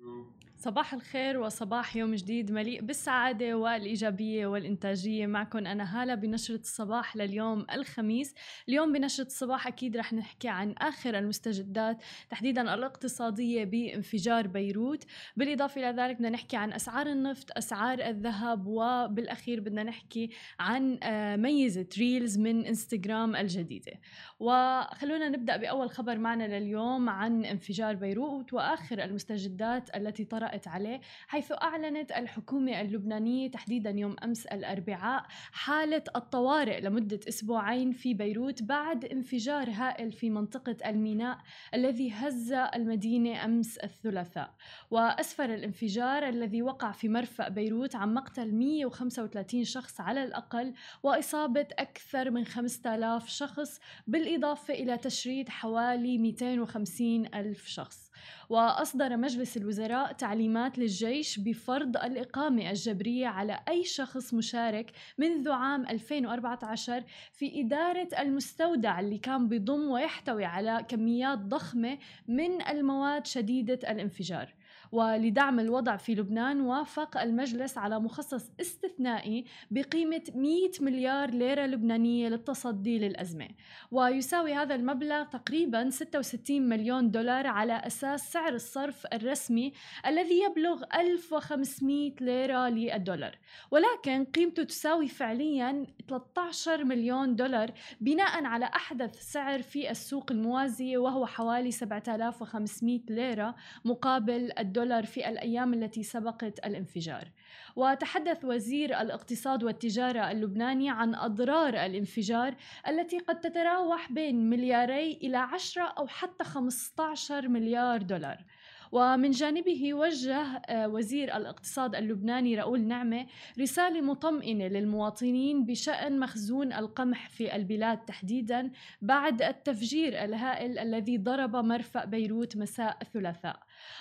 through صباح الخير وصباح يوم جديد مليء بالسعادة والإيجابية والإنتاجية. معكم أنا هالة بنشرة الصباح لليوم الخميس. اليوم بنشرة الصباح أكيد رح نحكي عن آخر المستجدات تحديدا الاقتصادية بانفجار بيروت. بالإضافة إلى ذلك بدنا نحكي عن أسعار النفط أسعار الذهب وبالأخير بدنا نحكي عن آه، ميزة Reels من إنستغرام الجديدة. وخلونا نبدأ بأول خبر معنا لليوم عن انفجار بيروت وآخر المستجدات التي طرأت طرأت عليه حيث أعلنت الحكومة اللبنانية تحديدا يوم أمس الأربعاء حالة الطوارئ لمدة أسبوعين في بيروت بعد انفجار هائل في منطقة الميناء الذي هز المدينة أمس الثلاثاء. وأسفر الانفجار الذي وقع في مرفأ بيروت عن مقتل 135 شخص على الأقل وإصابة أكثر من 5000 شخص بالإضافة إلى تشريد حوالي 250 ألف شخص. وأصدر مجلس الوزراء تعليمات للجيش بفرض الإقامة الجبرية على أي شخص مشارك منذ عام 2014 في إدارة المستودع اللي كان بضم ويحتوي على كميات ضخمة من المواد شديدة الانفجار. ولدعم الوضع في لبنان وافق المجلس على مخصص استثنائي بقيمة 100 مليار ليرة لبنانية للتصدي للأزمة. ويساوي هذا المبلغ تقريبا 66 مليون دولار على أساس سعر الصرف الرسمي الذي يبلغ 1500 ليرة للدولار. ولكن قيمته تساوي فعليا 13 مليون دولار بناء على أحدث سعر في السوق الموازية وهو حوالي 7500 ليرة مقابل الدولار. في الأيام التي سبقت الانفجار. وتحدث وزير الاقتصاد والتجارة اللبناني عن أضرار الانفجار التي قد تتراوح بين ملياري إلى 10 أو حتى 15 مليار دولار. ومن جانبه وجه آه، وزير الاقتصاد اللبناني راؤول نعمة رسالة مطمئنة للمواطنين بشأن مخزون القمح في البلاد تحديدا بعد التفجير الهائل الذي ضرب مرفأ بيروت مساء الثلاثاء.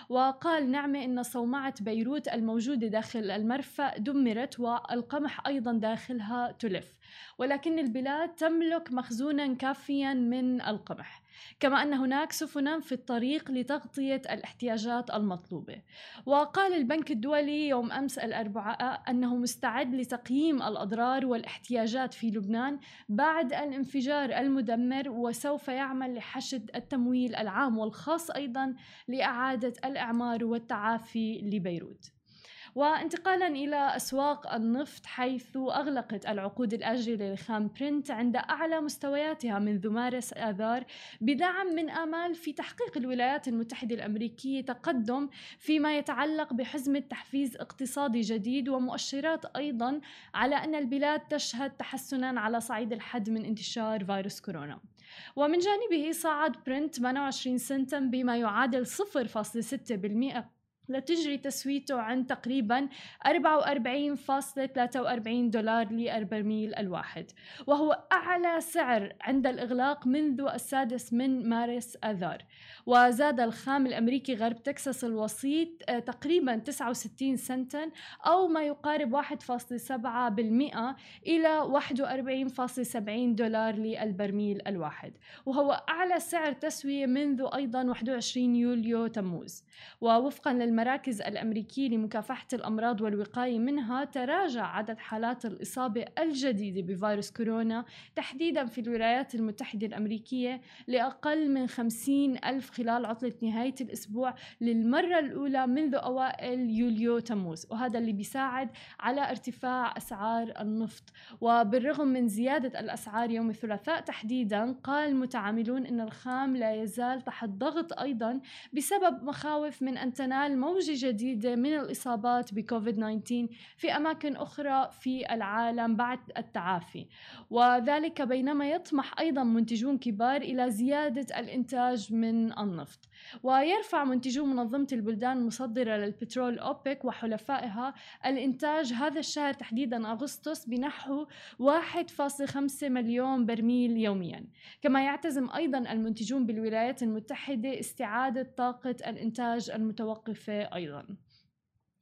وقال نعمة إن صومعة بيروت الموجودة داخل المرفأ دمرت والقمح أيضا داخلها تلف. ولكن البلاد تملك مخزونا كافيا من القمح كما أن هناك سفنا في الطريق لتغطية الاحتياجات المطلوبة. وقال البنك الدولي يوم أمس الأربعاء أنه مستعد لتقييم الأضرار والاحتياجات في لبنان بعد الانفجار المدمر وسوف يعمل لحشد التمويل العام والخاص أيضا لإعادة الإعمار والتعافي لبيروت. وانتقالا إلى أسواق النفط حيث أغلقت العقود الآجلة لخام برنت عند أعلى مستوياتها منذ مارس آذار بدعم من آمال في تحقيق الولايات المتحدة الأمريكية تقدم فيما يتعلق بحزمة تحفيز اقتصادي جديد ومؤشرات أيضا على أن البلاد تشهد تحسنا على صعيد الحد من انتشار فيروس كورونا. ومن جانبه صعد برنت 28 سنتا بما يعادل 0.6% لتجري تسويته عن تقريبا 44.43 دولار للبرميل الواحد وهو أعلى سعر عند الإغلاق منذ السادس من مارس آذار. وزاد الخام الأمريكي غرب تكساس الوسيط آه، تقريبا 69 سنتا أو ما يقارب 1.7% إلى 41.70 دولار للبرميل الواحد. وهو أعلى سعر تسوية منذ أيضا 21 يوليو تموز. ووفقا للمراكز الأمريكية لمكافحة الأمراض والوقاية منها تراجع عدد حالات الإصابة الجديدة بفيروس كورونا تحديدا في الولايات المتحدة الأمريكية لأقل من 50 ألف خلال عطلة نهاية الأسبوع للمرة الأولى منذ أوائل يوليو تموز وهذا اللي بيساعد على ارتفاع أسعار النفط. وبالرغم من زيادة الأسعار يوم الثلاثاء تحديدا قال متعاملون أن الخام لا يزال تحت ضغط أيضا بسبب مخاوف من أن تنال موجة جديدة من الإصابات بكوفيد 19 في أماكن أخرى في العالم بعد التعافي. وذلك بينما يطمح أيضا منتجون كبار إلى زيادة الإنتاج من النفط. ويرفع منتجو منظمة البلدان المصدرة للبترول أوبك وحلفائها الإنتاج هذا الشهر تحديدا أغسطس بنحو 1.5 مليون برميل يوميا. كما يعتزم أيضا المنتجون بالولايات المتحدة استعادة طاقة الإنتاج المتوقفة أيضا.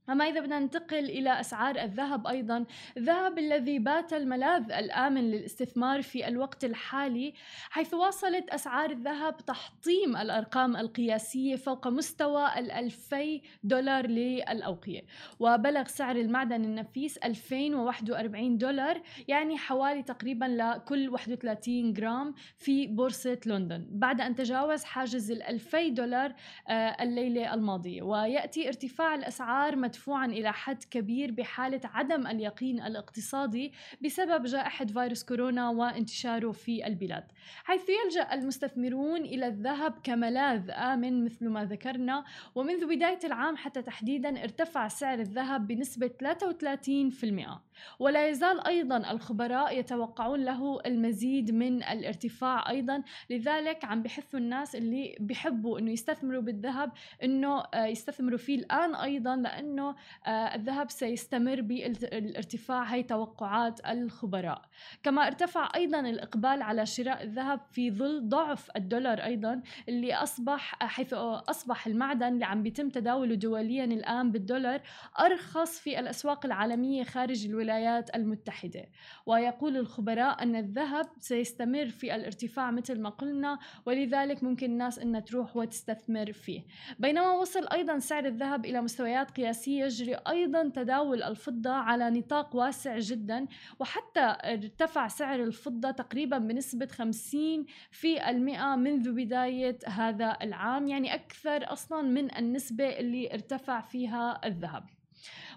أما إذا بدنا ننتقل إلى أسعار الذهب أيضا الذهب الذي بات الملاذ الآمن للاستثمار في الوقت الحالي حيث واصلت أسعار الذهب تحطيم الأرقام القياسية فوق مستوى الألفي دولار للأوقية. وبلغ سعر المعدن النفيس 2041 دولار يعني حوالي تقريبا لكل 31 جرام في بورصة لندن. بعد أن تجاوز حاجز الألفي دولار آه، الليلة الماضية. ويأتي ارتفاع الأسعار مدفوعا إلى حد كبير بحالة عدم اليقين الاقتصادي بسبب جائحة فيروس كورونا وانتشاره في البلاد. حيث يلجأ المستثمرون إلى الذهب كملاذ آمن مثل ما ذكرنا ومنذ بداية العام حتى تحديدا ارتفع سعر الذهب بنسبة 33% ولا يزال أيضا الخبراء يتوقعون له المزيد من الارتفاع أيضا. لذلك عم بحثوا الناس اللي بحبوا أنه يستثمروا بالذهب أنه آه، يستثمروا فيه الآن أيضا لأنه آه، الذهب سيستمر بالارتفاع هي توقعات الخبراء. كما ارتفع أيضا الإقبال على شراء الذهب في ظل ضعف الدولار أيضا اللي أصبح حيث أصبح المعدن اللي عم بيتم تداوله دوليا الآن بالدولار أرخص في الأسواق العالمية خارج الولايات المتحدة. ويقول الخبراء أن الذهب سيستمر في الارتفاع مثل ما قلنا ولذلك ممكن الناس أنها تروح وتستثمر فيه. بينما وصل أيضا سعر الذهب إلى مستويات قياسية يجري أيضا تداول الفضة على نطاق واسع جدا وحتى ارتفع سعر الفضة تقريبا بنسبة 50 في المئة منذ بداية هذا العام يعني أكثر أصلا من النسبة اللي ارتفع فيها الذهب.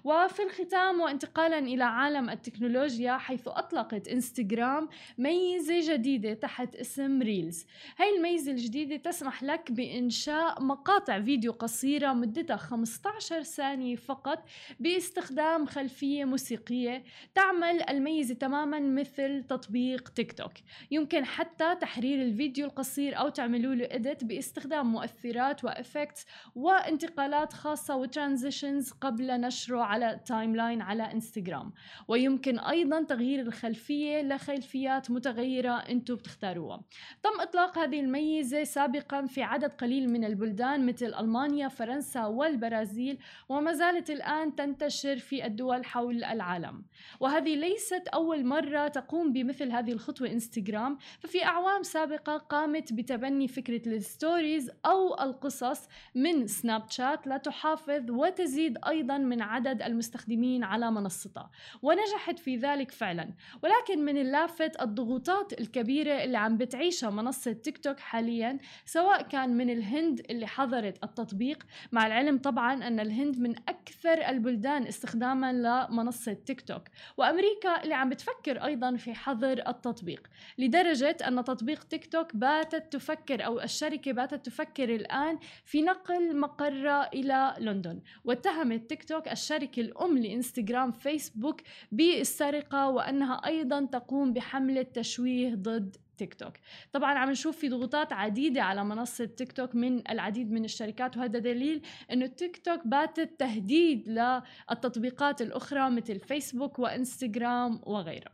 وفي الختام وانتقالا إلى عالم التكنولوجيا حيث أطلقت إنستغرام ميزة جديدة تحت اسم Reels. هاي الميزة الجديدة تسمح لك بإنشاء مقاطع فيديو قصيرة مدتها 15 ثانية فقط باستخدام خلفية موسيقية تعمل الميزة تماما مثل تطبيق تيك توك. يمكن حتى تحرير الفيديو القصير أو تعملوا له edit باستخدام مؤثرات و effects وانتقالات خاصة و transitions قبل نشره على timeline على انستغرام ويمكن أيضا تغيير الخلفية لخلفيات متغيرة أنتم بتختاروها. تم إطلاق هذه الميزة سابقا في عدد قليل من البلدان مثل ألمانيا فرنسا والبرازيل وما زالت الآن تنتشر في الدول حول العالم. وهذه ليست أول مرة تقوم بمثل هذه الخطوة انستغرام ففي أعوام سابقة قامت بتبني فكرة ال stories أو القصص من سناب شات لتحافظ وتزيد أيضا من عدد المستخدمين على منصتها ونجحت في ذلك فعلا. ولكن من اللافت الضغوطات الكبيرة اللي عم بتعيشها منصة تيك توك حاليا سواء كان من الهند اللي حظرت التطبيق. مع العلم طبعا أن الهند من أكثر البلدان استخداما لمنصة تيك توك. وأمريكا اللي عم بتفكر أيضا في حظر التطبيق. لدرجة أن تطبيق تيك توك باتت تفكر أو الشركة باتت تفكر الآن في نقل مقرها إلى لندن. واتهمت تيك توك الشركة الشركة الأم لإنستغرام فيسبوك بالسرقة وأنها أيضا تقوم بحملة تشويه ضد تيك توك. طبعا عم نشوف في ضغوطات عديدة على منصة تيك توك من العديد من الشركات وهذا دليل إنه تيك توك باتت تهديد للتطبيقات الأخرى مثل فيسبوك وإنستغرام وغيرها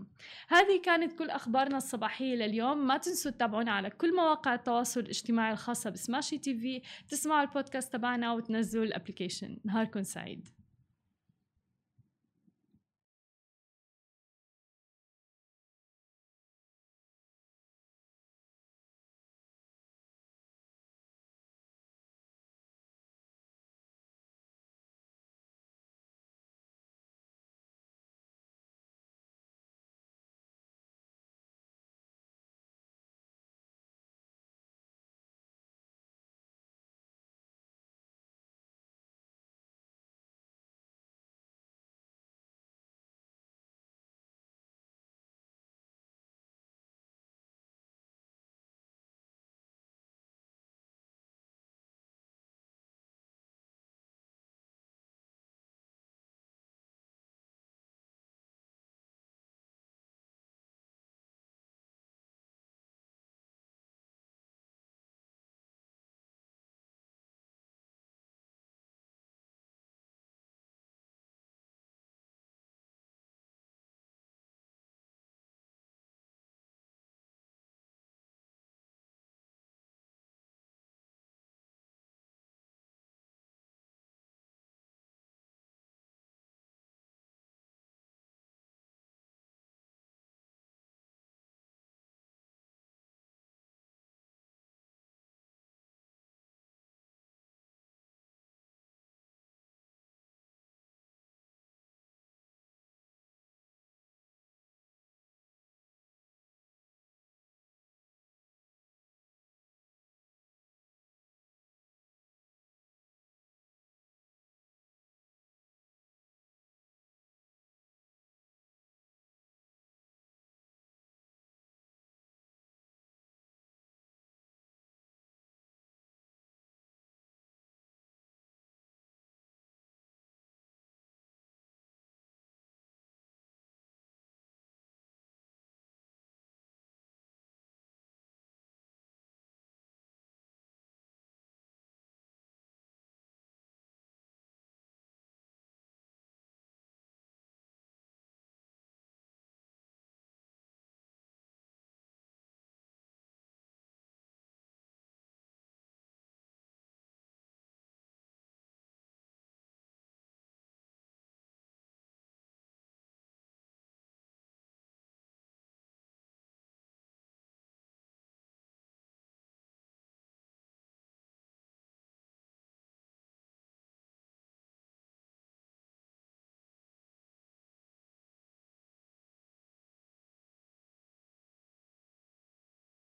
هذه كانت كل أخبارنا الصباحية لليوم. ما تنسوا تتابعونا على كل مواقع التواصل الاجتماعي الخاصة ب Smashi TV. تسمعوا البودكاست تبعنا وتنزلوا الأبليكيشن. نهاركم سعيد.